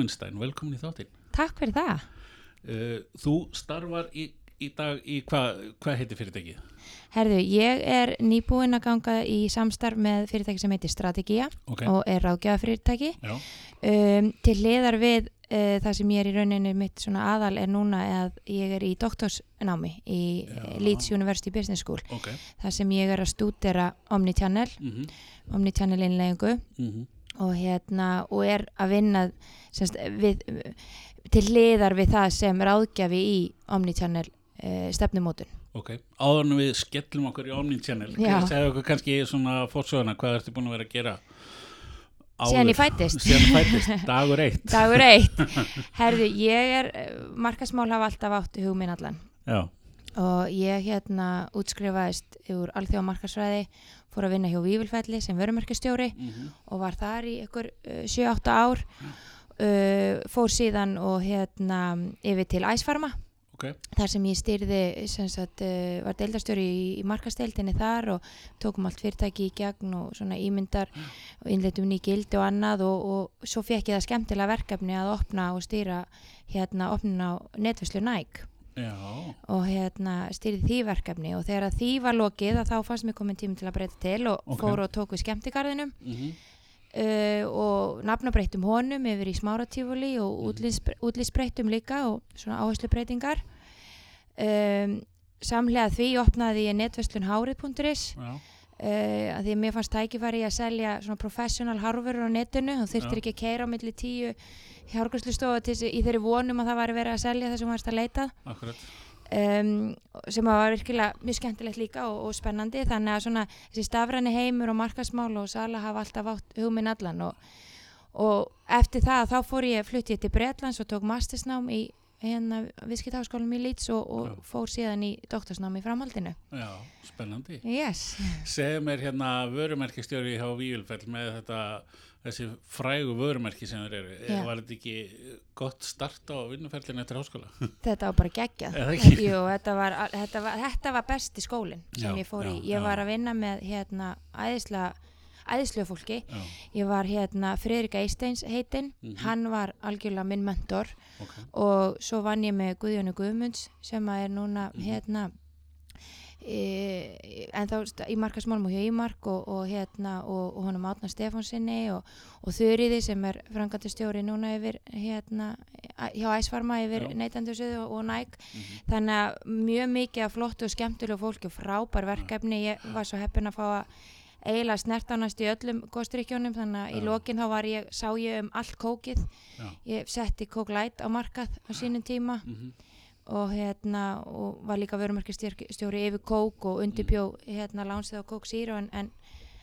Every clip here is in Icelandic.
Blúminstein, velkomin í þáttinn. Takk fyrir það. Uh, þú starfar í, í dag í hvað hva heitir fyrirtækið? Herðu, ég er nýbúinn að ganga í samstarf með fyrirtæki sem heitir Strategía Ok, og er ráðgjafa fyrirtæki. já, Um, til hliðar við uh, það sem ég er í rauninni mitt svona aðal er núna að ég er í doktorsnámi í Já. Leeds University Business School. ok. Það sem ég er að stúdera Omnichannel, Mm Omnichannel innleggingu og hérna og er að vinna semst, við, til hliðar við það sem ráðgjafi í Omnichannel uh, stefnumótun. Ok, áður en við skellum okkur í Omnichannel, segja okkur kannski svona fórsöguna, hvað ertu búin að vera að gera? Síðan ég fættist, dagur eitt. Dagur eitt. Herðu, ég er, markasmál hafa alltaf átt hugminn allan Já, og ég hérna útskrifaðist úr alþjóða markasræði, fór að vinna hjá Vívilfelli sem vörumarkastjóri mm og var þar í ykkur uh, 7-8 ár, uh, fór síðan og hérna yfir til Æsfarma ok, þar sem ég styrði sem sagt, uh, var deildarstjóri í, í markasteildinni þar og tókum allt fyrirtæki í gegn og svona ímyndar og innleitum ný gildi og annað og, og svo fekk ég það skemmtilega verkefni að opna og stýra hérna opnin á netvislu Nike já, og hérna stýrði því verkefni og þegar því var lokið þá fannst mér komin tími til að breyta til og Ok. fór og tók við skemmtigarðinum. Mm uh, og nafnabreytum honum yfir í smáratífuli og útlýs- útlýsbreytum líka og svona áherslubreytingar. Um, samlega því opnaði ég netverslun hárið.is já, uh, að því að mér fannst tækifæri að selja svona professional hárverur á netinu þú þurftir ekki að keira á milli tíu þess í þeirri vonum að það væri verið að selja það sem varst að leita. Um, sem var virkilega mjög skemmtilegt líka og, og spennandi þannig að svona þessi stafræni heimur og markasmál og sala hafa alltaf átt hugminn allan og, og eftir það þá fór ég flutti ég til Bretlands og tók mastersnám í hérna viðskiptaháskólanum í Leeds og, og fór síðan í doktorsnám í framhaldinu Já, spennandi. yes. Segðu mér hérna vörumerkistjóri hjá Víulfell með þetta, þessi frægu vörumerki sem þeir eru. Já. Var þetta ekki gott start á vinnuferlinu eftir háskóla? þetta var bara geggjað? Jú, þetta var, þetta, var, þetta var besti skólinn sem Já, ég fór í ég var að vinna með hérna æðislega æðislega fólki Já, ég var hérna Friðrik Eisteins heitinn Mhm. hann var algjörlega minn mentor ok. og svo vann ég með Guðjónu Guðmunds sem að er núna Mhm. hérna e, en þá í markasmálum og hjá Ímark og, og hérna og, og honum Átna Stefánsinni og, og Þuriði sem er frangandastjóri núna yfir hérna hjá Æsfarma yfir Já. neytandusið og, og Nike Mhm. þannig að mjög mikið af flottu og skemmtilegu fólki og frábær verkefni ég var svo heppin að fá að eiginlega snert á næst í öllum góðstrykjónum þannig að í Já. lokin þá var ég, sá ég um allt kókið Já. ég setti Light á markað á sínum tíma Mm og hérna og var líka vörumarkastjóri yfir Coke og undirbjó hérna lánsið á Zero en, en,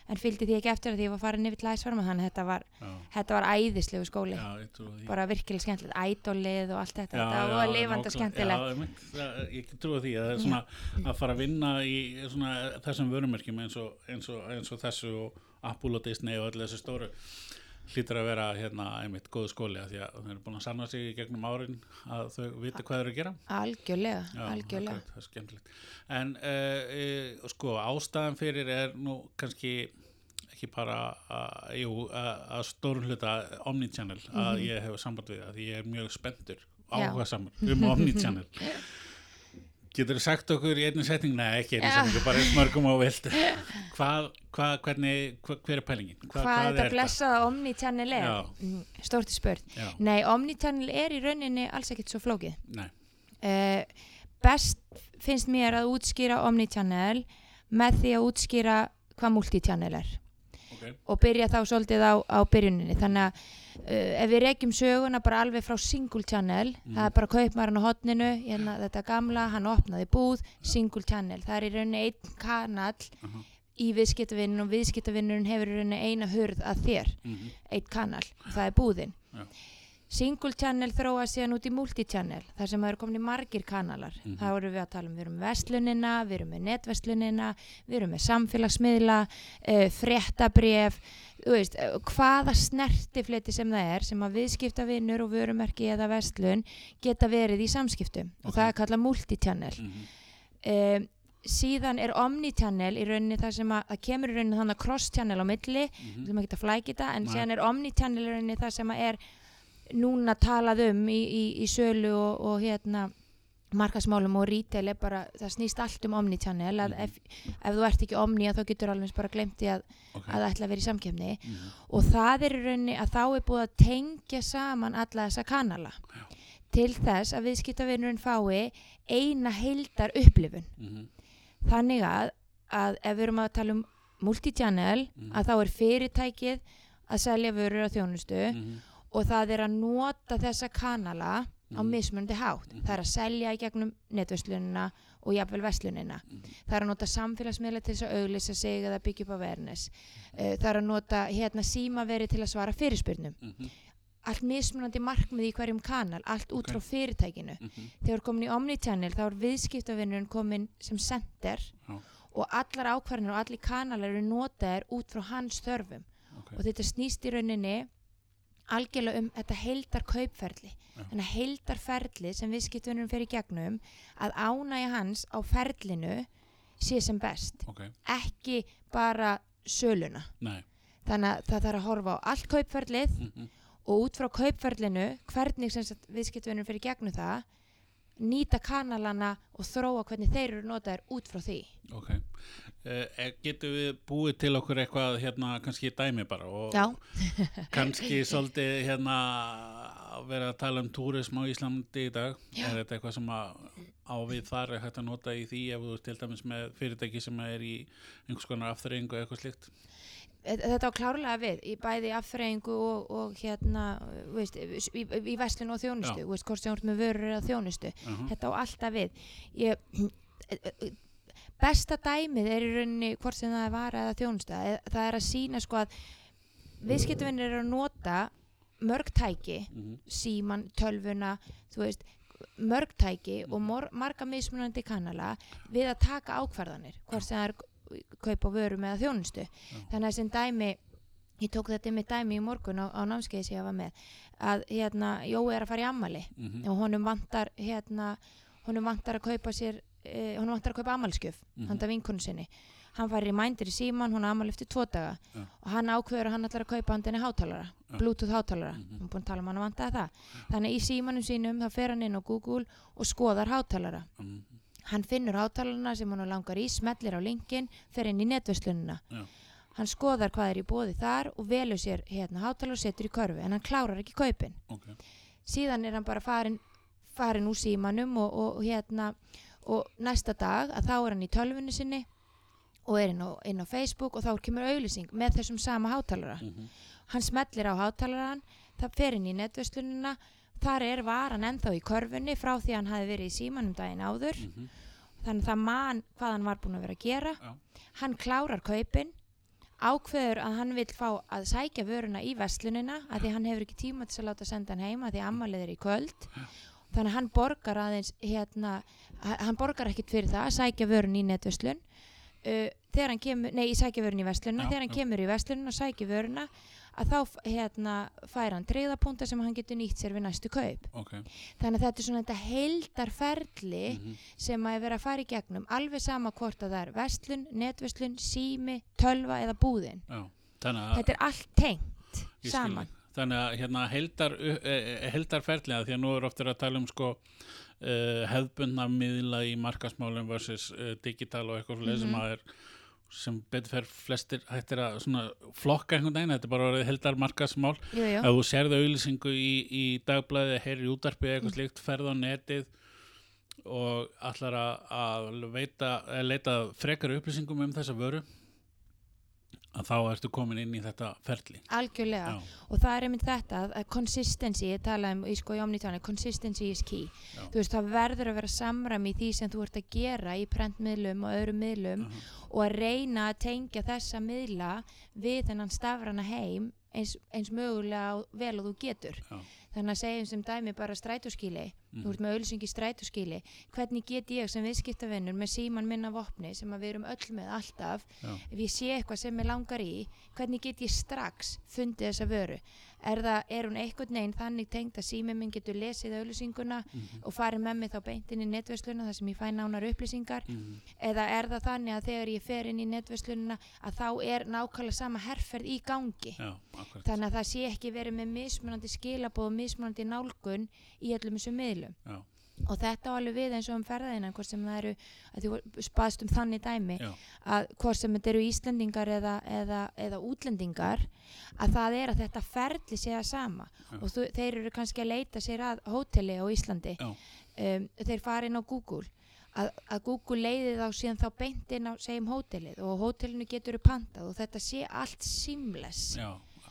en fylgdi því ekki eftir að því ég var farin yfir til æsfarma þannig að þetta var, þetta var æðislegu skóli. Já, bara virkilega skemmtilegt, ædolið og allt þetta. Já, þetta var nákvæmlega. skemmtilegt. Já, ég trúi því að svona að fara að vinna í svona þessum vörumerkjum eins og, eins og, eins og þessu og Apple og Disney og öll þessu stóru hlýtur að vera hérna einmitt góðu skóli af því að þau eru búin að sanna sig í gegnum árin að þau viti hvað þau eru að gera. Algjörlega, Já, algjörlega. akkurat, það er skemmtilegt. En uh, uh, sko ástæðan fyrir er nú kannski ekki bara að, jú, að, að stórum hluta Omnichannel að ég hef samband við því ég er mjög spenntur áhuga saman um Omnichannel Getur þú sagt okkur í einni setning? Nei, ekki einni Já. setningu, bara einn mörgum á vilt hvað, hvað, hvernig hva, hver er pælingin? Hva, hvað þetta er blessaða Omnichannel er Já. Mm, stórt í spurt Já, nei, Omnichannel er í rauninni alls ekkert svo flókið nei, uh, best finnst mér að útskýra Omnichannel með því að útskýra hvað multichannel er ok. og byrja þá svolítið á, á byrjuninni. Þannig að uh, ef við reykjum söguna bara alveg frá single channel það er bara kaupmarinn á hotninu hérna, þetta gamla, hann opnaði búð single channel, það er í rauninni einn kanal Aha. í viðskiptavinnun og viðskiptavinnurinn hefur í rauninni eina hurð að þér. Mm einn kanal, það er búðin. Já. Single channel þróa síðan út í multichannel þar sem það eru komin í margir kanalar Mhm. þá erum við að tala um, við erum með vestlunina við erum með netverslunina, við erum með samfélagsmiðla, uh, fréttabref þú veist, uh, hvaða snertifleti sem það er sem að viðskiptavinnur og vörumerki eða vestlun geta verið í samskiptum og Ok. það er kallað multichannel -hmm. um, síðan er omnichannel í rauninni það sem að það kemur í rauninni þannig cross channel á milli við Mhm. viljum ekki að flækja þetta en Nei. síðan er omnichannel í rauninni það sem að er núna talað um í, í, í sölu og, og hérna markasmálum og retail er bara, það snýst allt um omnichannel Mhm. ef, ef þú ert ekki omni þá getur alveg bara glemt í að, ok að ætla að vera í samkefni Mhm. og það er í rauninni að þá er búið að tengja saman alla þessa kanala til þess að viðskiptavinurinn fái eina heildar upplifun Mhm. þannig að, að ef við erum að tala um multichannel Mhm. að þá er fyrirtækið að selja vörur á þjónustu Mhm. Og það er að nota þessa kanala á Mhm. mismunandi hátt. Mhm. Það er að selja í gegnum netverslunina og jafnvel verslunina. Mhm. Það er að nota samfélagsmiðla til þess að auglýsa sig eða byggja upp á verðnes. Það er að nota hérna símaveri til að svara fyrirspurnum. Mhm. Allt mismunandi markmið í hverjum kanal, allt út frá fyrirtækinu. Þegar komin í Omnichannel þá er viðskiptavinnurinn komin sem sender og allar ákvarðinir og allir kanalar eru notaðir út frá hans þörfum ok og þetta snýst í rauninni algjörlega um þetta heildar kaupferli þannig að heildar ferli sem viðskiptunum í gegnum að ánægja hans á ferlinu sé sem best. Ok. Ekki bara söluna. Nei. Þannig að það þarf að horfa á allt kaupferlið Mhm. og út frá kaupferlinu hvernig viðskiptunum í gegnum það nýta kanalana og þróa hvernig þeir eru notaðir út frá því. Ok uh, getur við búið til okkur eitthvað hérna kannski dæmi bara og kannski svolítið hérna að vera að tala um túrism á Íslandi í dag. Já. er þetta eitthvað sem að á við þar er hægt að nota í því ef þú til dæmis með fyrirtæki sem er í einhvers konar afþreyingu eða eitthvað slíkt? Þetta á klárlega við í bæði afþreyingu og, og hérna veist, í, í, verslun og þjónustu hvort sem ert með vörur eða þjónustu. Uh -huh. þetta á alltaf við. Ég, besta dæmið er í rauninni hvort sem það er vara eða þjónusta. Það er að sína sko að viðskiptavinnir eru að nota mörg tæki síman, tölvuna veist, mörg tæki og mor, marga mismunandi kanala við að taka ákvarðanir hvort sem það er kaupa vörum eða þjónustu. Þannig að sem dæmi ég tók þetta með dæmi í morgun á, á námskeiði sem ég var með að hérna, Jói er að fara í ammali Mhm. og honum vantar hérna, honum vantar að kaupa sér eh, honum vantar að kaupa ammalskjöf Mhm. handa vinkonu sinni hann fær í mændir í síman, hún á ammal eftir tvo daga Já. og hann ákveður að hann ætlar að kaupa handinni hátalara, Já. bluetooth hátalara Mhm. hann er búin að tala um hann að vantaði það þannig að í símanum sínum þá fer hann inn á Google og skoðar hátalara Mhm. hann finnur hátalarana sem hann langar í smellir á linkin, fer inn í netverslunina Já. hann skoðar hvað er í bóði þar og velur sér hérna hátalar og setur í körfu en hann klárar ekki kaupin ok síðan er hann bara farin, farin úr símanum og, og, og hérna og næsta dag að þá er hann í tölvunni sinni og er inn á, inn á Facebook og þá kemur auðlýsing með þessum sama hátalara Mhm. hann smellir á hátalaran það fer inn í netverslunina þar er varan ennþá í körfunni frá því að hann hafi verið í símanum daginn áður Mhm. þannig að það man hvað hann var búin að vera að gera Já. hann klárar kaupin ákveður að hann vil fá að sækja vöruna í verslunina að því hann hefur ekki tíma til að láta senda hann heima því ammalið er í kvöld þannig að hann borgar aðeins hérna, hann borgar ekkit fyrir það að sækja vörun í netverslun uh, þegar hann kemur, nei, sækja vörun í verslunina Já, þegar hann já. kemur í verslunina og sækja vöruna að þá hérna, fær hann treyðapunta sem hann getur nýtt sér við næstu kaup ok þannig að þetta er svona þetta heildarferli Mhm. sem að er verið að fara í gegnum alveg sama hvort að það er vestlun, netverslun, sími, tölva eða búðin. Já. Þetta er allt tengt saman. Þannig að hérna heldar, heldarferðlega því að nú er oftir að tala um sko uh, hefðbundna miðla í markasmálum versus uh, digital og eitthvað mm sem Mhm. að er sem betur fer flestir hættir að svona flokka einhvern veginn, þetta er bara orðið heldar markasmál Jú, jú. ef þú sérðu auðlýsingu í, í dagblæði, heyrir í útarpi Mm. eitthvað slíkt, ferð á netið og allar að, að veita, að leita frekar upplýsingum um þessa vöru að þá ertu komin inn í þetta ferli Algjörlega. Já. Og það er einmitt þetta að- consistency, ég tala um í sko í omnitáni, consistency is key. Já. Þú veist, það verður að vera samræmi í því sem þú ert að gera í prentmiðlum og öðrum miðlum Mhm. og að reyna að tengja þessa miðla við þennan stafrana heim eins, eins mögulega vel og þú getur. Já. Þannig að segjum sem dæmi bara strætóskíli. þú ert með í strætóskíli hvernig get ég sem viðskiptavinnur með síman minna vopni sem við erum öll með alltaf Já. ef ég sé eitthvað sem ég langar í hvernig get ég strax fundið þessa vöru er, það, er hún einhvern veginn þannig tengt að síminn minn getur lesið auðlýsinguna Mhm. og farið með mig þá beint inn í netversluna þar sem ég fæ nánar upplýsingar? Mhm. eða er það þannig að þegar ég fer inn í netverslununa að þá er nákvæmlega sama herferð í gangi? Já, þannig að það sé ekki verið með mismunandi skilabóð og mismunandi nálgun í öllum þessum miðlum? Já, og þetta á alveg við eins og um ferðina hvort sem það eru, að þú spaðst um þannig dæmi já, að hvort sem þetta eru Íslendingar eða, eða, eða útlendingar að það er að þetta ferli sé það sama. Já. og þú, þeir eru kannski að leita sér að hóteli á Íslandi. Um, þeir fara inn á Google. Að, að Google leiði þá síðan þá beint inn á segjum hótelið og hótelinu getur pantað og þetta sé allt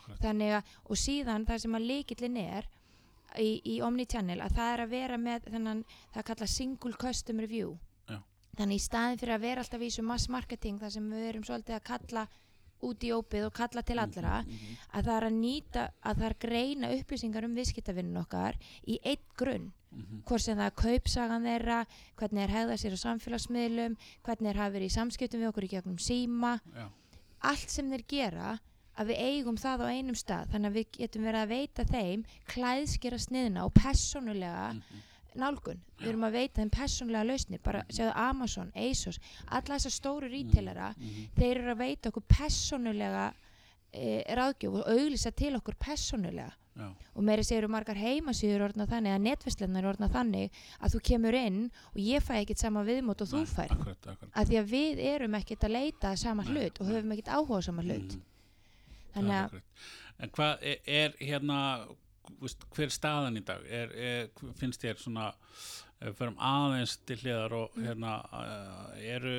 akkurat. þannig að og síðan það sem að leikillin er í, í Omnichannel að það er að vera með þennan það kalla single customer view Já. þannig í staðin fyrir að vera alltaf í þessu mass marketing þar sem við erum svolítið að kalla út í ópið og kalla til allra Mhm. að það er að nýta að það er greina upplýsingar um viðskiptavinnun okkar í eitt grunn Mhm. hvort sem það er kaupsagan þeirra hvernig er hegða sér á samfélagsmiðlum hvernig er hafa verið í samskiptum við okkur í gegnum síma Já, allt sem þeir gera að við eigum það á einum stað. Þannig að við getum verið að veita þeim klæðskera sniðna og personulega Mhm. nálgun, við erum að veita þeim personulega lausnir, bara sjáðu Amazon, ASOS alla þessar stóru Mhm. þeir eru að veita okkur personulega e, ráðgjöf og auglýsa til okkur personulega já, og meiri segir margar heimasýður orðna þannig að netverslunar orðna þannig að þú kemur inn og ég fæ ekkert sama viðmót og þú fær að því að við erum ekkert að leita sama Nei, hlut og höfum ekkert áhuga sama hlut. Mhm. Þannig að. En hvað er, er hérna, hver er staðan í dag? Er, er, finnst þér svona, förum aðeins til hliðar og Mm. hérna, eru,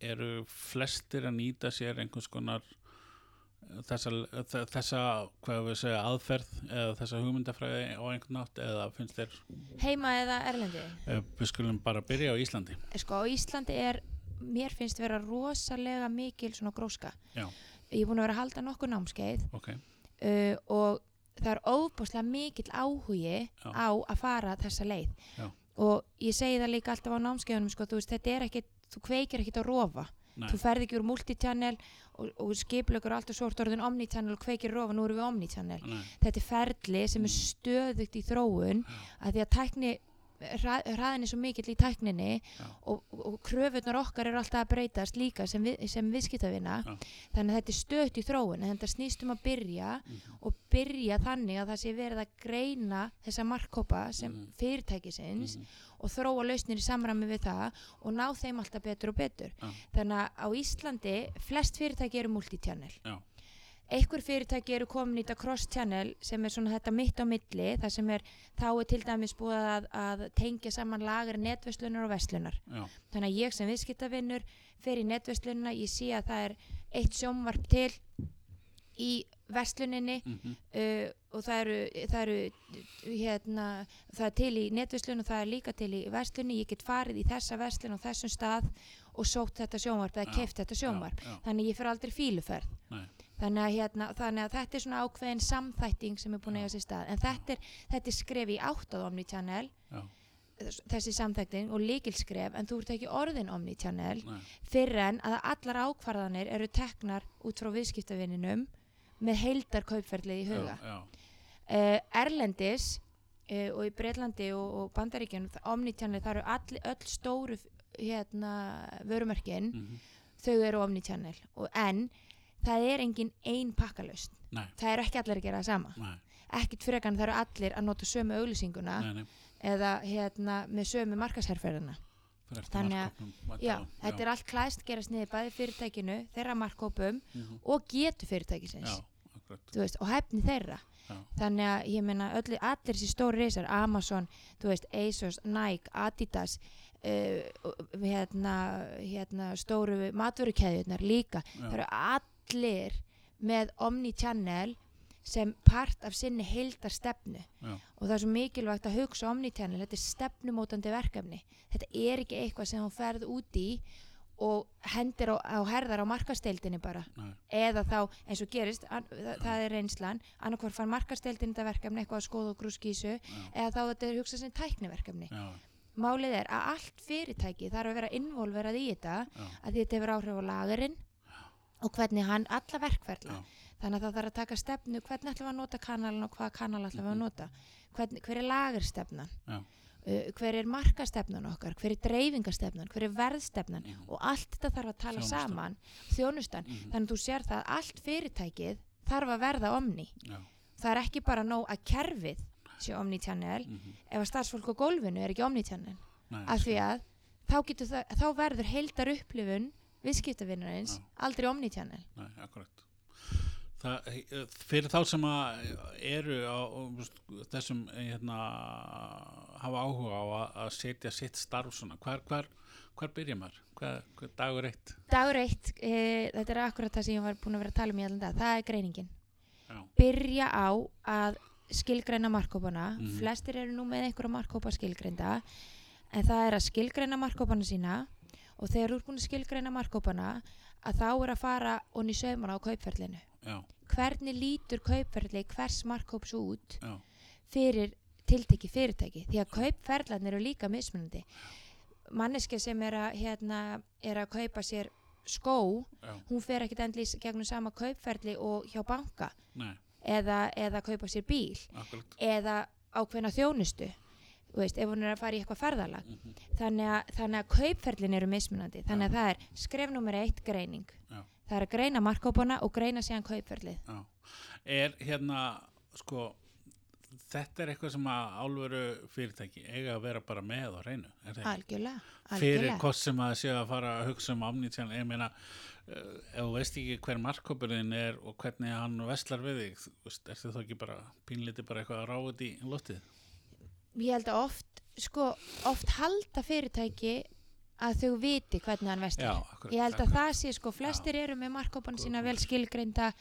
eru flestir að nýta sér einhvers konar eh, þessa, þe- þessa hvað við segja, aðferð eða þessa hugmyndafræði á einhvern nátt eða finnst þér, heima eða erlendi eh, við skulum bara byrja á Íslandi sko á Íslandi er mér finnst vera rosalega mikil svona gróska Já. Ég er búin að vera að halda nokkuð námskeið ok, uh, og það er óbúslega mikill áhugi Já. á að fara þessa leið Já. og ég segi það líka alltaf á námskeiðunum sko, þú veist, þetta er ekki, þú kveikir ekki að rofa Nei. þú ferð ekki úr multichannel og, og skiplökur alltaf svort orðin omnichannel og kveikir rofa, nú erum við omnichannel Nei. þetta er ferli sem er Mm. stöðugt í þróun að því að tækni hraðin er svo mikill í tækninni og, og, kröfunar okkar eru alltaf að breytast líka sem, við, sem viðskiptavina Já. þannig að þetta er stöðugt í þróun þetta snýst um að byrja Mhm. og byrja þannig að það sé verið að greina þessa markkópa sem Mhm. fyrirtækisins Mhm. og þróa lausnir í samræmi við það og ná þeim alltaf betur og betur Já. þannig að á Íslandi flest fyrirtæki eru multichannel Já. Einhver fyrirtæki eru komin í þetta cross-channel sem er svona þetta mitt á milli þar sem er, þá er til dæmis búið að, að tengja saman lagar netverslunar og verslunar Já. þannig að ég sem viðskiptavinnur fer í netverslunina, ég sé að það er eitt sjónvarp til í versluninni Mhm. uh, og það eru, það eru hérna, það er til í netverslun og það er líka til í verslunni, ég get farið í þessa verslun á þessum stað og sótt þetta sjónvarp eða Já, keift þetta sjónvarp Já, já. þannig ég fer aldrei fíluferð Nei. Þannig að, hérna, þannig að þetta er svona ákveðin samþætting sem er búin að eiga sér stað en þetta er, þetta er skref í átt á Omnichannel Já. þessi samþætting og líkilskref en þú ert ekki orðin Omnichannel Nei. fyrir en að allar ákvarðanir eru teknar út frá viðskiptavininum með heildar kaupferðlið í huga Já, já. uh, Erlendis uh, og í Breitlandi og, og Bandaríkjunum Omnichannel, það eru all, öll stóru hérna, vörumerkin Mhm. þau eru Omnichannel og en það er engin ein pakkalaust Nei. það eru ekki allir að gera það sama Nei. ekkit frekan það eru allir að nota sömu auglýsinguna Nei, nei. eða hérna með sömu eftir Þannig að- já, væntanlega. þetta er allt klæst gerast niður bæði fyrirtækinu, þeirra markkópum Mhm. og getu fyrirtækisins Já, veist, og hefni þeirra Já. þannig að ég meina allir þessi stóri reysar Amazon, veist, ASOS, Nike Adidas uh, hérna, hérna stóru matvörukeðjurnar líka Já. það eru allir með omnichannel sem part af sinni heildar stefnu Já. og það er svo mikilvægt að hugsa omnichannel, þetta er stefnumótandi verkefni. Þetta er ekki eitthvað sem þú ferð út í og hendir á, á herðar á markasteildinni bara. Nei. eða þá eins og gerist an, það, það er reynslan, annarkvar fann markasteildin þetta verkefni eitthvað að skoða og grúskísu eða þá þetta er hugsað sem tækniverkefni. Já, málið er að allt fyrirtæki þarf að vera involverað í þetta já, að þetta hefur áhrif á lagarinn og hvernig hann, alla verkferðla Já. þannig að það þarf að taka stefnu hvernig ætlum við að nota kanalin og hvaða kanal ætlum við að nota? Hvernig, hver er lagarstefnan já, uh, hver er markastefnan okkar? Hver er dreifingastefnan, hver er verðstefnan? Mhm. og allt þetta þarf að tala Þjónustan. saman þjónustan, Mhm. þannig að þú sér það að allt fyrirtækið þarf að verða omni. Já, það er ekki bara nóg að kerfið sé omni-channel. Mhm, ef að starfsfólk á gólfinu er ekki omni-channel. Nei, af því að þá, það, þá verður heildar upplifun viðskiptavinnarins Já. aldrei omni-channel Nei, akkurat. Það, eh, fyrir þá sem að eru á þessum eh, hérna, hafa áhuga á að, setja sitt starf svona, hvar, hvar, hvar byrja maður? Hvað, hvað dagur eitt? dagur eitt, e, þetta er akkurat það sem ég var búin að vera að tala um í allan dag það er greiningin Já, byrja á að skilgreina markkópana Mhm. flestir eru nú með einhverja markkópa skilgreinda en það er að skilgreina markkópana sína og þegar þú ert búin að skilgreina markkópana að þá er að fara onni saumana á kaupferlinu. Já, hvernig lítur kaupferli hvers markkóps út já, fyrir tiltekki fyrirtæki? Því að kaupferlarnir eru líka mismunandi. Manneskja sem er að, hérna, er að kaupa sér skó já, hún fer ekkit endlís gegnum sama kaupferli og hjá banka. Eða, eða kaupa sér bíl. Akkurat. eða ákveðna þjónustu veist, ef hún er að fara í eitthvað ferðalag Mhm, þannig að, þannig að kaupferlin eru mismunandi þannig að það er skref nummer eitt greining Já. það er að greina markkópana og greina síðan kaupferlið Já. Er hérna, sko, þetta er eitthvað sem að álveru fyrirtæki eiga að vera bara með er það ekki? algjörlega, fyrir algjörlega. hvort sem að sé að fara að hugsa um omnitján, ég meina uh, ef þú veist ekki hver markkópurinn er og hvernig hann veslar við þig er þetta þá ekki bara pínliti bara eitthvað að ráða í loftið ég held að oft sko, oft halda fyrirtæki að þau viti hvernig hann Já, akkurat, ég held að það sé sko, flestir eru með markkópan sína vel skilgreinda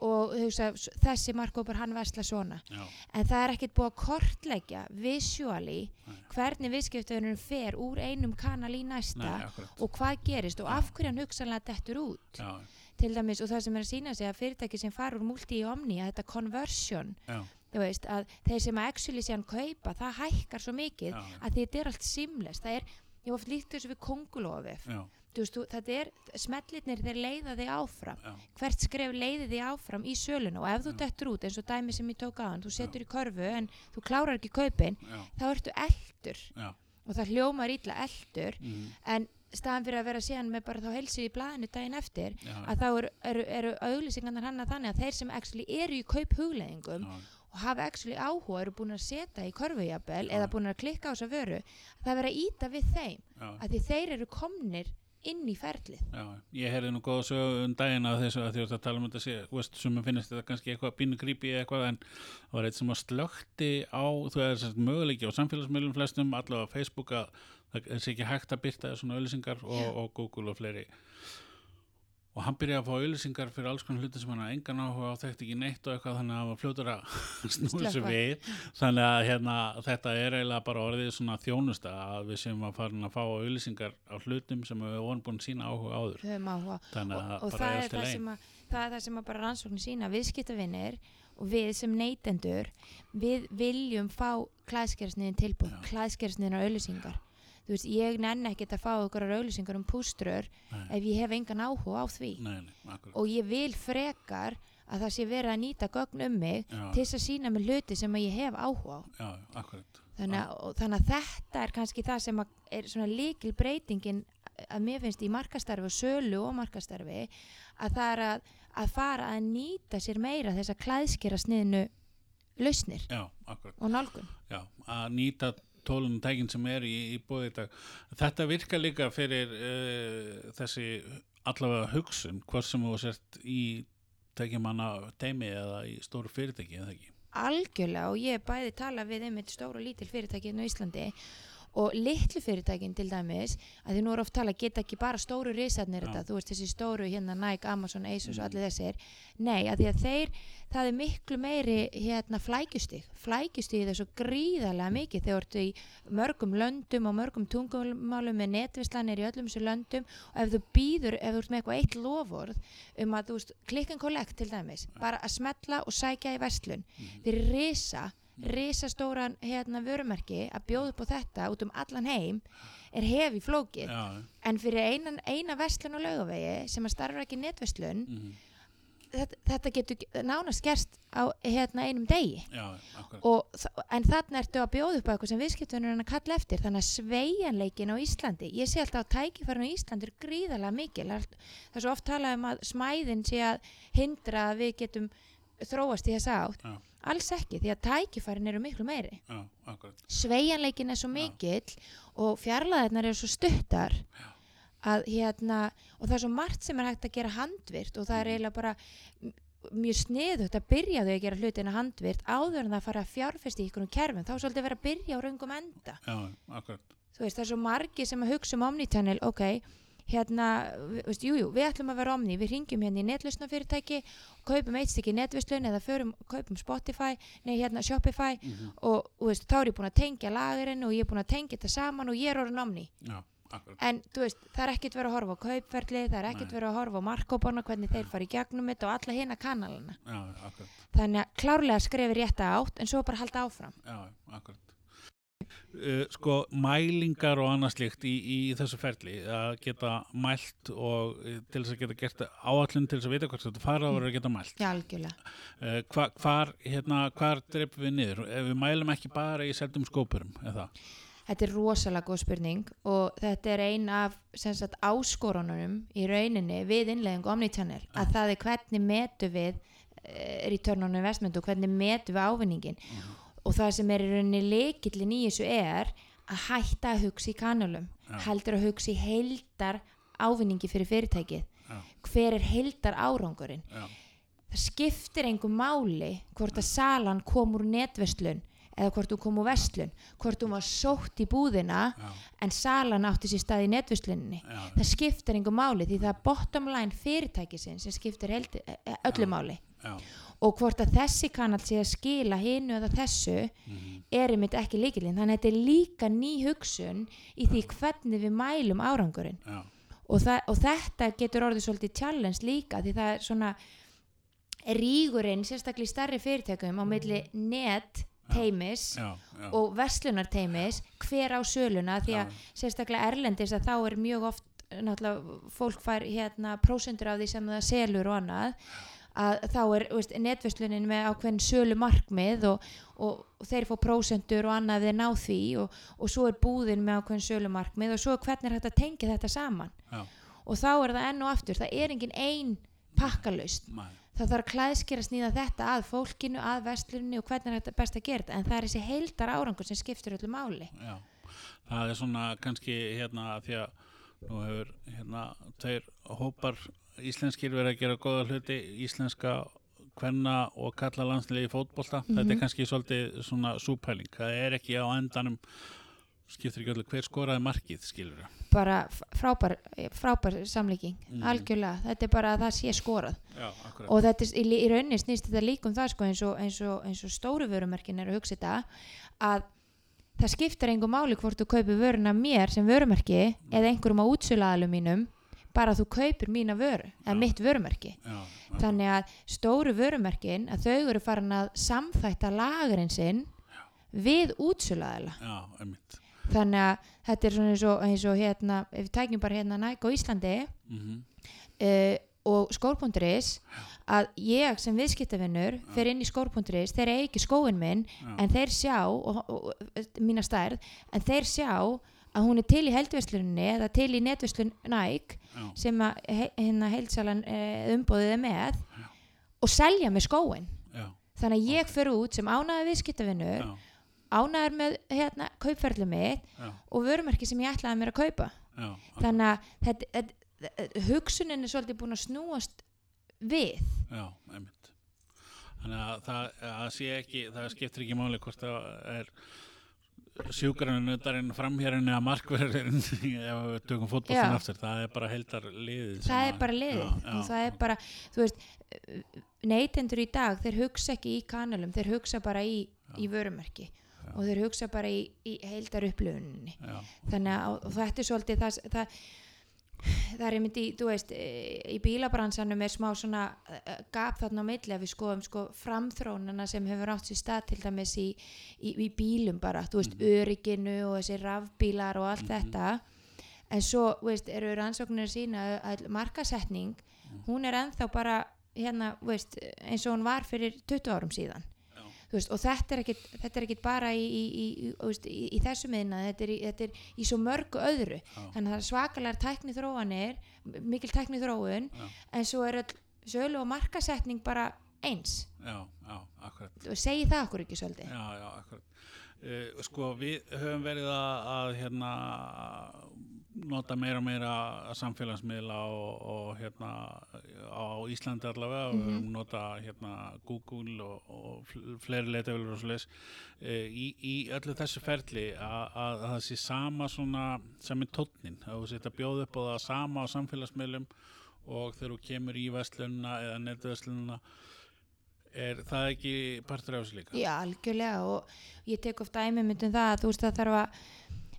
og s- þessi markkópar hann vesla svona. Já, en það er ekkert búið að kortleggja visually Nei. hvernig viðskiptöðunum fer úr einum kanal í næsta nei, og hvað gerist og Já. af hverju hann hugsanlega dettur út. Já, til dæmis og það sem er að sína sig að fyrirtæki sem fara úr multi í omni að þetta conversion já, þú veist að þeir sem að actually síðan kaupa það hækkar svo mikið já, að því þetta er allt seamless. Það er, ég oft líkt þessu við kongulofið já, þú veist, þetta er, smellirnir þeir leiða þig áfram. Já, hvert skref leiði þig áfram í söluna og ef þú Já. dettur út eins og dæmi sem ég tók aðan þú setur í körfu en þú klárar ekki kaupin já, þá ertu eldur já, og það hljómar illa eldur mm, en staðan fyrir að vera síðan með bara þá helsi í blaðinu daginn eftir já, að þá eru, eru, eru auglýsingarnar hann að þannig að þeir sem actually eru í kauphugleðingum já, og hafa actually áhuga eru búin að setja í körfujabel Já. eða búin að klikka á þessa vöru það verður að íta við þeim já, að því þeir eru komnir inn í ferlið. Já, ég heyrði nú góða sögu um daginn að þessu að því að tala um þetta veist, sem finnst þetta kannski eitthvað pínu grípi eða eitthvað en það var eitt sem að slökti á, þú veist, möguleiki á samfélagsmiðlum flestum, allavega á Facebook að það er ekki hægt að byrta svona auðlýsingar og, og Google og fleiri og hann byrjaði að fá auðlýsingar fyrir alls konar hluti sem hann hafði engan áhuga á þekkt ekki neitt og eitthvað þannig að hann var fljótur að snúi þessu Slökkva. við. Þannig að hérna, þetta er eiginlega bara orðið svona þjónusta að við séum að fara að fá auðlýsingar á hlutum sem við vorum búin sína áhuga áður. Áhuga þannig og, að og bara það, er það, sem að, það er það sem að bara rannsóknir sína viðskiptavinnir og við sem neytendur við viljum fá klæðskersniðin tilbúð, Já. klæðskersniðin auðlýsingar þú veist, ég nenni ekkert að fá okkur auðlýsingar um púströr Nei. ef ég hef engan áhuga á því. Nei, nei, og ég vil frekar að það sé verið að nýta gögn um mig já, til að sína mig hluti sem ég hef áhuga á. Já, þannig að, þannig að þetta er kannski það sem er svona líkil breytingin að mér finnst í markastarfi og sölu og markastarfi að það er að, að fara að nýta sér meira þess að klæðskera sniðinu lausnir já, og nálgun. Já, að nýta tólunum tækin sem er í, í bóði í dag. Þetta virkar líka fyrir uh, þessi allavega hugsun hvort sem þú sért í tækjumanna teimi eða í stóru fyrirtæki eða ekki? Algjörlega og ég bæði tala við einmitt stóra og lítil fyrirtæki inn á Íslandi og litlu fyrirtækin til dæmis að því nú er oft tala geta ekki bara stóru risarnir þetta, þú veist þessi stóru hérna Nike, Amazon, Asus og allir þessir. Nei, að því að þeir, það er miklu meiri hérna flækjustig. Flækjustig er svo gríðarlega mikið þegar þú ertu í mörgum löndum og mörgum tungumálum með netvislanir í öllum þessu löndum. Og ef þú býður, ef þú ert með eitthvað eitt lofórð um að þú veist, click and collect til dæmis, bara að smetla og sækja í verslun, þeir risa risastóran hérna vörumerki að bjóða upp á þetta út um allan heim er hefi flókið. Já, en fyrir eina, eina verslun og laugavegi sem að starfa ekki í netverslun mhm, þetta, þetta getur ge- nánast gerst á hérna einum degi. Já, og, en þarna ertu að bjóða upp á eitthvað sem viðskiptunur er að kalla eftir þannig að sveigjanleikin á Íslandi ég sé alltaf að tækifærin á Íslandi er gríðarlega mikil. Það er, svo oft talað um að smæðin sé að hindra að við getum þróast í þessa átt. Já. Alls ekki því að tækifærin eru miklu meiri. Já, akkurat. Sveigjanleikin er svo mikill og fjarlæðirnar eru svo stuttar að hérna og það er svo margt sem er hægt að gera handvirt og það er eiginlega bara mjög sniðugt að byrja þau að gera hlutina handvirt áður en það fara að fjárfesti í ykkur kerfum. Þá svolítið verið að byrja á raungum enda. Já, veist það er svo margi sem að hugsa um omnichannel ok, hérna, veist, jú, jú, við ætlum að vera omni, við ringjum hérna í netlusnafyrirtæki kaupum eitt stykki netvislun eða förum, kaupum Spotify, nei hérna Shopify Mhm. og, og veist, þá er ég búin að tengja lagurinn og ég er búin að tengja þetta saman og ég er orðin omni. Já, en veist, það er ekkert verið að horfa á kaupferli það er ekkert verið að horfa á markkópana hvernig þeir fara í gegnum þetta og alla hina kanalana. Já, þannig að klárlega skrefi rétta átt en svo bara halda áfram. Já, akkurat. Uh, sko, mælingar og annað slíkt í, í þessu ferli að geta mælt og uh, til þess að geta gert áallun til þess að vita hvort þetta fara verður að geta mælt. Já, algjörlega Uh, hva, hvar, hérna, hvar dreipum við niður? Við mælum ekki bara í seldum skópurum, eða? Þetta er rosalega góð spurning og þetta er ein af sagt, áskorunum í rauninni við innlegging Omnichannel að það er hvernig metu við uh, return on investment og hvernig metu við ávinningin og það sem er í rauninni leikillin í þessu er að hætta að hugsa í kanalum Já. heldur að hugsa í heildar ávinningi fyrir fyrirtækið. Já, hver er heildar árangurinn? Já, það skiptir engum máli hvort að salan kom úr netverslun eða hvort hún kom úr verslun hvort hún var sótt í búðina en salan átti sér stað í netversluninni. Það skiptir engum máli því það er bottom line fyrirtækisins sem skiptir öllu máli og hvort að þessi kanal sé að skila hinu eða þessu mhm, er einmitt ekki líkilinn þannig að þetta er líka ný hugsun í því hvernig við mælum árangurinn. Já, og, og þetta getur orðið svolítið challenge líka því það er svona rígurinn sérstaklega í starri fyrirtækum á milli net teimis já, já, og verslunar teimis hver á söluna því að sérstaklega erlendis að þá er mjög oft náttúrulega fólk fær hérna prósendur af því sem það selur og annað að þá er veist, netverslunin með ákveðin sölu markmið og, og, og þeir fá prósendur og annað þeir ná því og, og svo er búðin með ákveðin sölu markmið og svo er hvernig er hægt að tengja þetta saman. Já, og þá er það enn og aftur, það er engin ein pakkalust, maður, það þarf að snýða þetta að fólkinu, að verslunni og hvernig er þetta best að gera þetta, en það er þessi heildar árangur sem skiptir öllu máli. Já. Það er svona kannski hérna því að nú hefur hérna tveir hópar íslenskir verið að gera góða hluti íslenska kvenna og kalla landslið í fótbolta. Þetta er Mhm. kannski svolítið svona súpæling. Það er ekki á endanum skiptir ekki öllu hver skoraði markið skilur bara f- frábær, frábær samlíking Mhm. algjörlega, þetta er bara að það sé skorað. Já, og þetta er, í, í rauninni snýst þetta líka um það sko, eins, og, eins, og, eins og stóru vörumerkin er að hugsa þetta að það skiptir engum máli hvort þú kaupir vöruna mér sem vörumerki eða einhverjum á útsölaðalum mínum bara að þú kaupir mína vöru eða Já. mitt vörumerki. Já, þannig að stóru vörumerkin að þau eru farin að samþætta lagarinn sinn við já, einmitt. Þannig að þetta er svona eins og, eins og hérna, ef við tækjum bara hérna Nike á Íslandi mm uh, og skór.is að ég sem viðskiptavinnur fer inn í skór.is, þeir eigi ekki skóin minn já, en þeir sjá og, og, mína stærð, en þeir sjá að hún er til í heldverslunni eða til í netverslun Nike já, sem að hérna heildsalan uh, umbóðið er með og selja með skóin já, þannig að ég fer út sem ánæði viðskiptavinnur já, ánæður með hérna, kaupferðlu mitt já, og vörumerki sem ég ætlaði mér að kaupa. Já, þannig að þetta, þetta, hugsunin er svolítið búin að snúast við. Já, einmitt. Þannig að það að ekki, það skiptir ekki máli hvort það er sjúgrannutarinn framhjörinn eða markverðurinn ef við tökum fótboltan Já. aftur það er bara heildar liðið það að- er bara liðið. Og það er bara, þú veist neytendur í dag, þeir hugsa ekki í kanalum, þeir hugsa bara í, í vörumerki og þeir hugsa bara í, í heildar upplifuninni Já, þannig að þetta er svolítið það, það, það er einmitt í, þú veist e, í bílabransanum er smá svona eh, gap þarna á milli að við skoðum sko framþrónana sem hefur átt sér stað til dæmis í, í, í bílum bara, þú veist, örygginu og þessi rafbílar og allt þetta. En svo, veist, eru rannsóknir sína að markasetning hún er ennþá bara hérna, veist, eins og hún var fyrir 20 árum síðan veist, og þetta er er ekkit bara í, í, í, í, þú veist, í, í þessu miðna þetta er, þetta er í svo mörgu öðru. Þannig að það er svakalega tækni þróanir mikil tækni þróun Já. en svo er sölu og markasetning bara eins. Já, já, og segi það okkur ekki svolítið Já, já, akkurat. Uh, Sko, við höfum verið að, að hérna nota meira og meira samfélagsmiðla og, og hérna á Íslandi allavega við höfum nota hérna Google og, og fl- fleiri leitavélur og svo leis í, í öllu þessu ferli að, að, að það sé sama svona sem er tónnin, að þú setja bjóð upp á það sama á samfélagsmiðlum og þegar þú kemur í vestlunna eða netverslunna er það ekki partur af þessu líka? Já, algjörlega og ég tek oft dæmi myndum það að þú veist það þarf að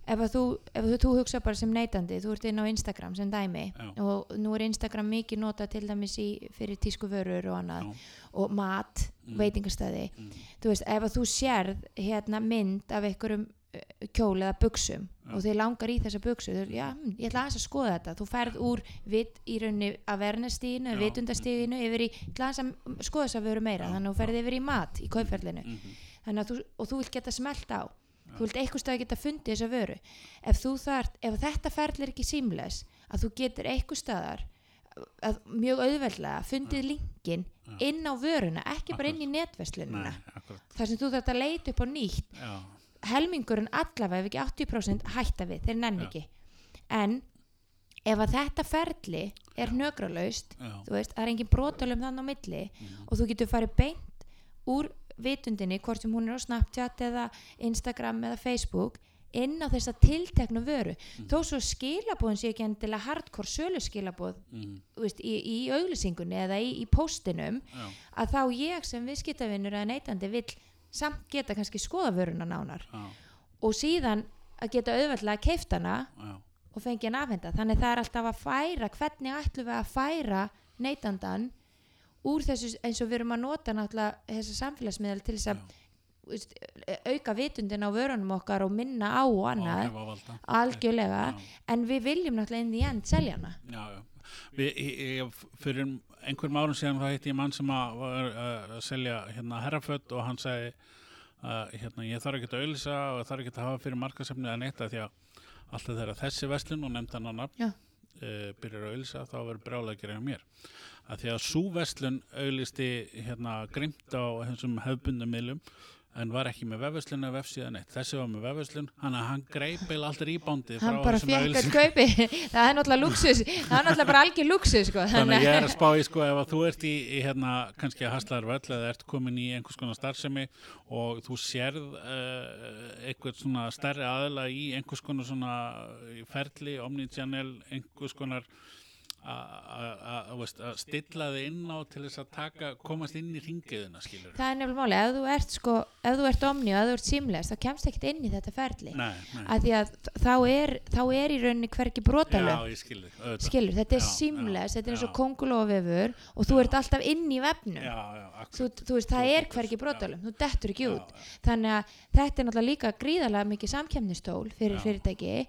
ef að þú, ef þú, þú hugsa bara sem neytandi þú ert inn á Instagram sem dæmi Já. og nú er Instagram mikið nota til dæmis í, fyrir tísku vörur og annað Já. og mat, Mm. veitingastæði Mm. þú veist, ef að þú sérð hérna mynd af einhverjum eh, kjól eða buksum Já. og þið langar í þessa buksu þú, já, hm, ég ætla aðeins að skoða þetta þú ferð úr vit í rauninni awareness-stíðinu, Já. vitundastíðinu yfir í, ég ætla að skoða þess að veru meira Já. þannig að þú ferð yfir í mat í kaupferlinu þannig að þú, og þú vilt geta smelt á þú vilt eitthvað stað geta fundið þessa vöru. Ef, þart, ef þetta ferli er ekki símles að þú getur eitthvað staðar að mjög auðveldlega fundið linkin inn á vöruna ekki bara inn í akkurat, þar sem þú þarft að leita upp á nýtt. Já, helmingurinn allavega ef ekki 80% hætta við, þeir nenni Já. ekki. En ef að þetta ferli er nögralaust já, þú veist, það er engin brotalum þannig á milli og þú getur farið beint úr vitundinni, hvort sem hún er á Snapchat eða Instagram eða Facebook inn á þessa tilteknu vöru. Þó svo skilabóðin sé ekki endilega hardcore sölu skilabóð mm, veist, í, í auglýsingunni eða í, í postinum já, að þá ég sem viðskiptavinnur eða neytandi vill samt geta kannski skoða vöruna nánar já, og síðan að geta auðveldlega keift hana já, og fengi hann afhenda. Þannig það er alltaf að færa hvernig ætlum við að færa neytandan úr þessu eins og við erum að nota náttúrulega þessa samfélagsmiðal til þess að auka vitundin á vörunum okkar og minna á og annað algjörlega Já. en við viljum náttúrulega inn í end selja hana Já, já. Við, ég, fyrir einhverjum árum síðan þá heitti ég mann sem að var uh, að selja hérna herraföld og hann sagði uh, hérna, ég þarf ekki að auðlýsa og þarf ekki að hafa fyrir markasefni eða neitt að því að alltaf þegar þessi verslun og á nafn Já. uh, byrjar að auðlýsa þá verður brjálega að gera mér að því að svo verslun auðlýsti hérna grimt á þessum hefbundum miðlum en var ekki með vefverslun eða vefsíðan eitt þessi var með vefverslun, hann hann greip eða alltaf rýbándið hann bara fekk að kaupi. Það er náttúrulega luxus það er náttúrulega bara algjör luxus sko. Þannig að ég er að spá í sko ef að þú ert í, í hérna kannski að haslar völl eða ert komin í einhvers konar starfsemi og þú sérð uh, eitthvað svona stærri aðila í einhvers konar svona ferli, omnichannel, einhvers konar að- stilla þið inn á til þess að taka, komast inn í ringiðina skilur. það er nefnilega máli, ef þú ert sko ef þú ert omni og ef þú ert símles þá kemst ekkert inn í þetta ferli Nei, nei. að því að þá er, þá er í rauninni hvergi brotalög Já, ég skilur. skilur, þetta er Já, símles, já, þetta er eins og já. kongulófevur og þú ert alltaf inn í vefnum Já, já, þú, þú veist, það er getur- hvergi brotalög þú dettur ekki Já, út já. þannig að þetta er náttúrulega líka gríðarlega mikið samkemnistól fyrir Já. fyrirtæki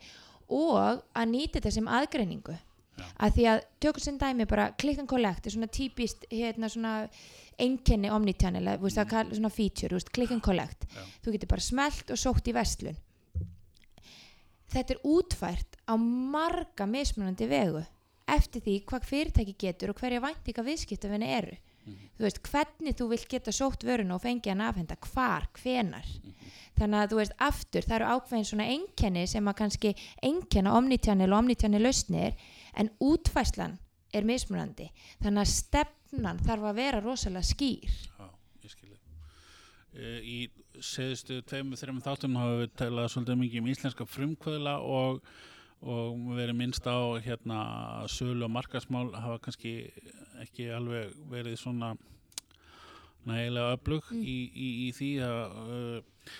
og að nýta þetta sem aðgreiningu Já. Að því að tökum sem dæmi bara click and collect er svona típist hérna svona einkenni omnichannel, kalla svona feature, þú veist, click and collect. Já. þú getur bara smelt og sótt í vestlun þetta er útfært á marga mismunandi vegu eftir því hvað fyrirtæki getur og hverja væntinga viðskiptafinni eru. Þú veist, hvernig þú vilt geta sótt vöruna og fengið hann afhenda, hvar, hvenar þannig að þú veist, aftur það eru ákveðin svona einkenni sem að kannski einkenna omnitjannil og omnitjannil lausnir en útfæslan er mismunandi þannig að stefnan þarf að vera rosalega skýr Já, ég skilur. uh, í seðustu tveimur, þreimur þáttum hafa við talað svolítið mikið um íslenska frumkvöðla og, og verið minnst á hérna sölu og markasmál hafa kannski ekki alveg verið svona nægilega öflug Mm. í, í, í því að uh,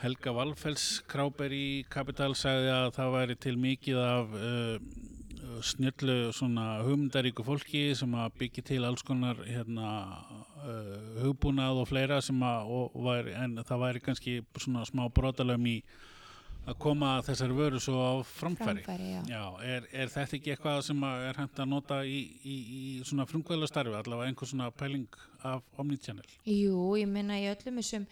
Helga Valfells Kráber í Kapital sagði að það væri til mikið af uh, svona hugmyndaríku fólki sem að byggja til alls konar hérna uh, hugbúnað og fleira sem að og, væri, en það væri kannski svona smá brotalöfum í að koma þessari vöru svo á framfæri. framfæri, já. Já, er, er þetta ekki eitthvað sem er hægt að nota í, í, í svona frumkvæðla starfi, allavega einhver svona pæling af Omnichannel? Jú, ég minna í öllum þessum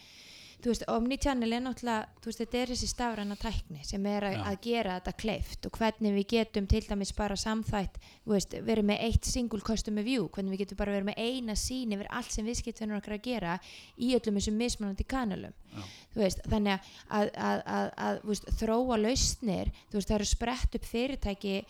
þú veist, Omnichannel er náttúrulega þú veist, þetta er þessi stafræna tækni sem er að, að gera þetta kleift og hvernig við getum til dæmis bara samþætt veist, verið með eitt single customer view hvernig við getum bara verið með eina sín yfir allt sem viðskiptvinnur okkar að gera í öllum þessum mismunandi kanalum veist, þannig að, að, að, að, að þú veist, þróa lausnir þú veist, það eru sprett upp fyrirtæki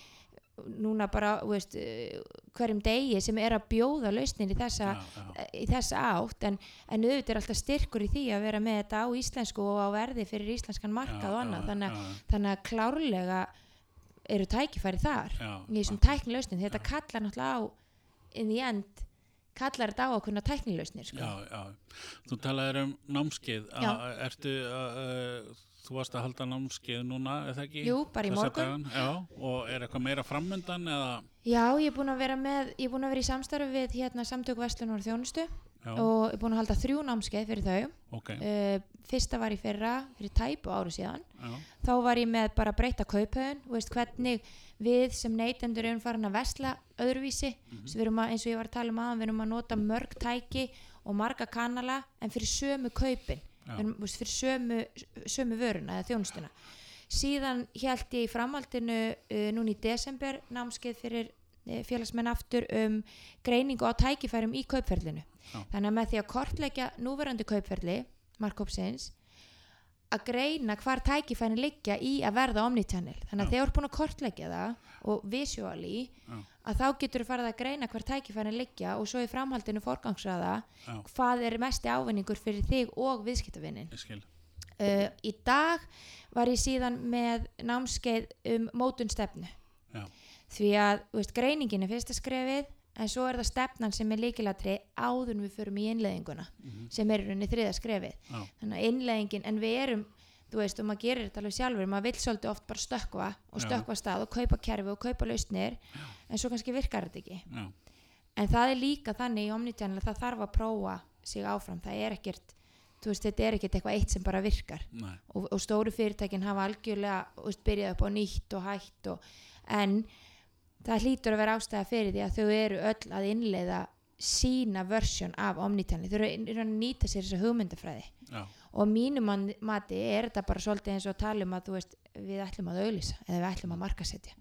núna bara veist, eh, hverjum degi sem er að bjóða lausnir í þessa Já, já, í þessa átt. En, en auðvitað er alltaf styrkur í því að vera með þetta á íslensku og á verði fyrir íslenskan markað og annað. þannig, að- þannig að klárlega eru tækifæri þar í þessum tæknilausnin þetta kallar náttúrulega á in the end kallar þetta á að kunna tæknilausnir sko. Já, já. Þú talaðir um námskeið. Ertu, uh, þú varst að halda námskeið núna, eða ekki? Jú, bara í morgun. Já, og er eitthvað meira framöndan eða? Já, ég er búin að vera með ég er búin að vera í samstarfi við hérna, samtök Vestlunar og þjónustu Já, og ég er búin að halda þrjú námskeið fyrir þau. Ok, uh, fyrsta var í fyrra fyrir tæpu áru síðan. Já, þá var ég með bara breyta kauphöðun veist, hvernig við sem neytendur erum farin að vesla öðruvísi. Mm við erum að, eins og ég var að tala um aðan við erum að nota mörg tæki og marga kanala en fyrir sömu kaupin erum, veist, fyrir sömu, sömu vöruna eða þjónustuna. Síðan held ég í framhaldinu uh, núna í desember námskeið fyrir uh, félagsmenn aftur um greiningu á tækifærum í kaupferlinu. Já. þannig að með því að kortleggja núverandi kaupferli markkópsins að greina hvar tækifærin liggja í að verða omnichannel. Þannig að Já. þegar þú ert búin að kortleggja það og visually Já. að þá getur þú farið að greina hvar tækifærin liggja og svo í framhaldinu forgangsraða já, hvað er mesti ávinningur fyrir þig og viðskiptavinnin uh, í dag var ég síðan með námskeið um mótun stefnu. Já, því að veist, greiningin er fyrsta skrefið en svo er það stefnan sem er líkilatri áður við förum í innleðinguna sem er rauninni þriða skrefið. Já, þannig að innleggingin, en við erum þú veist, og maður gerir þetta alveg sjálfur maður vill svolítið oft bara stökkva og Já. stökkva af stað og kaupa kerfi og kaupa lausnir en svo kannski virkar þetta ekki. Já, en það er líka þannig í Omnichannel að það þarf að prófa sig áfram. Það er ekkert, þú veist, þetta er ekkert eitthvað eitt sem bara virkar. Og, og stóru fyrirtækin hafa algjörlega þú veist, byrjað upp á nýtt og hætt og, en það hlýtur að vera ástæða fyrir því að þau eru öll að innleiða sína versjón af Omnichannel þau eru að- nýta sér þessa hugmyndafræði. Já, og mínu mati er þetta bara svolítið eins og að tala um að þú veist, við ætlum að auðlýsa eða við ætlum að markasetja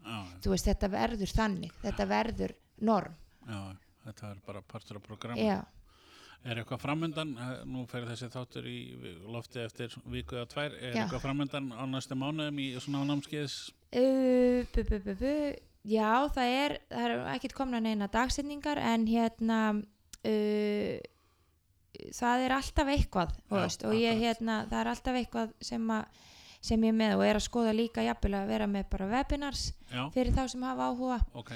veist, þetta verður þannig, þetta verður norm, já, þetta er bara partur af programmi. já. Er eitthvað framöndan, Eh, nú fer þessi þáttur í lofti eftir viku eða tvær, er Já. eitthvað framöndan á næstu mánuðum í svona námskeiðs? Uh, bu, bu, bu. Já, það er, það er ekkert komna neina dagsetningar en hérna uh, það er alltaf eitthvað Já, veist, og ég hérna, það er alltaf eitthvað sem, a, sem ég er með og er að skoða líka jafnvel að vera með bara webinars Já, fyrir þá sem hafa áhuga. Ok,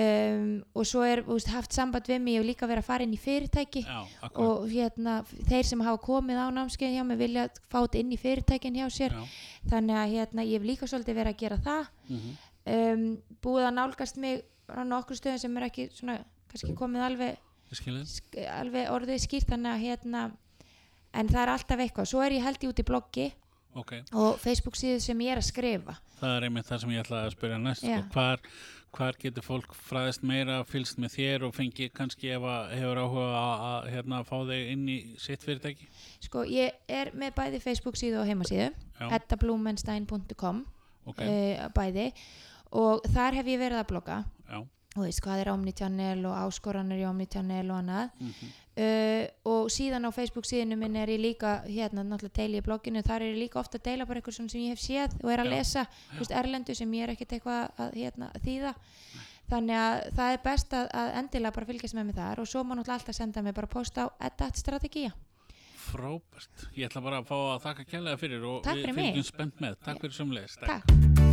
um, og svo er veist, haft samband við mig og líka verið að fara inn í fyrirtæki já, og hérna, þeir sem hafa komið á námskeið hjá mig vilja fá þetta inn í fyrirtækin hjá sér. Já, þannig að hérna, ég hef líka svolítið verið að gera það. Mhm, um, búið að nálgast mig á nokkur stöðum sem er ekki svona kannski komið alveg, sk- alveg orðið skýrt þannig að hérna en það er alltaf eitthvað, svo er ég held ég út í bloggi ok, og Facebook síðu sem ég er að skrifa. Það er einmitt það sem ég ætlaði að spyrja næst, sko, hvar, hvar getur fólk fræðist meira, fylgst með þér og fengi kannski ef að hefur áhuga að, að hérna, fá þig inn í sitt fyrirtæki? sko ég er með bæði Facebook síðu og heimasíðu Já, eddablumenstein.com ok, uh, bæði og þar hef ég verið að blogga. Já, og veist hvað er Omnichannel og áskoranir í Omnichannel og annað. Mhm, uh, og síðan á Facebook síðinu minn er ég líka hérna náttúrulega deili í blogginu. Þar er ég líka ofta að deila bara eitthvað sem ég hef séð og er að Já, lesa þú veist, erlendu sem ég er ekkert eitthvað að hérna, þýða. Þannig að það er best að, að endilega bara fylgjast með mig þar og svo má náttúrulega alltaf senda mig bara post á edat strategía Frábært. Ég ætla bara að fá að þakka kærlega fyrir og Takk við fylgjum spennt með. Takk fyrir sömulegist. Takk.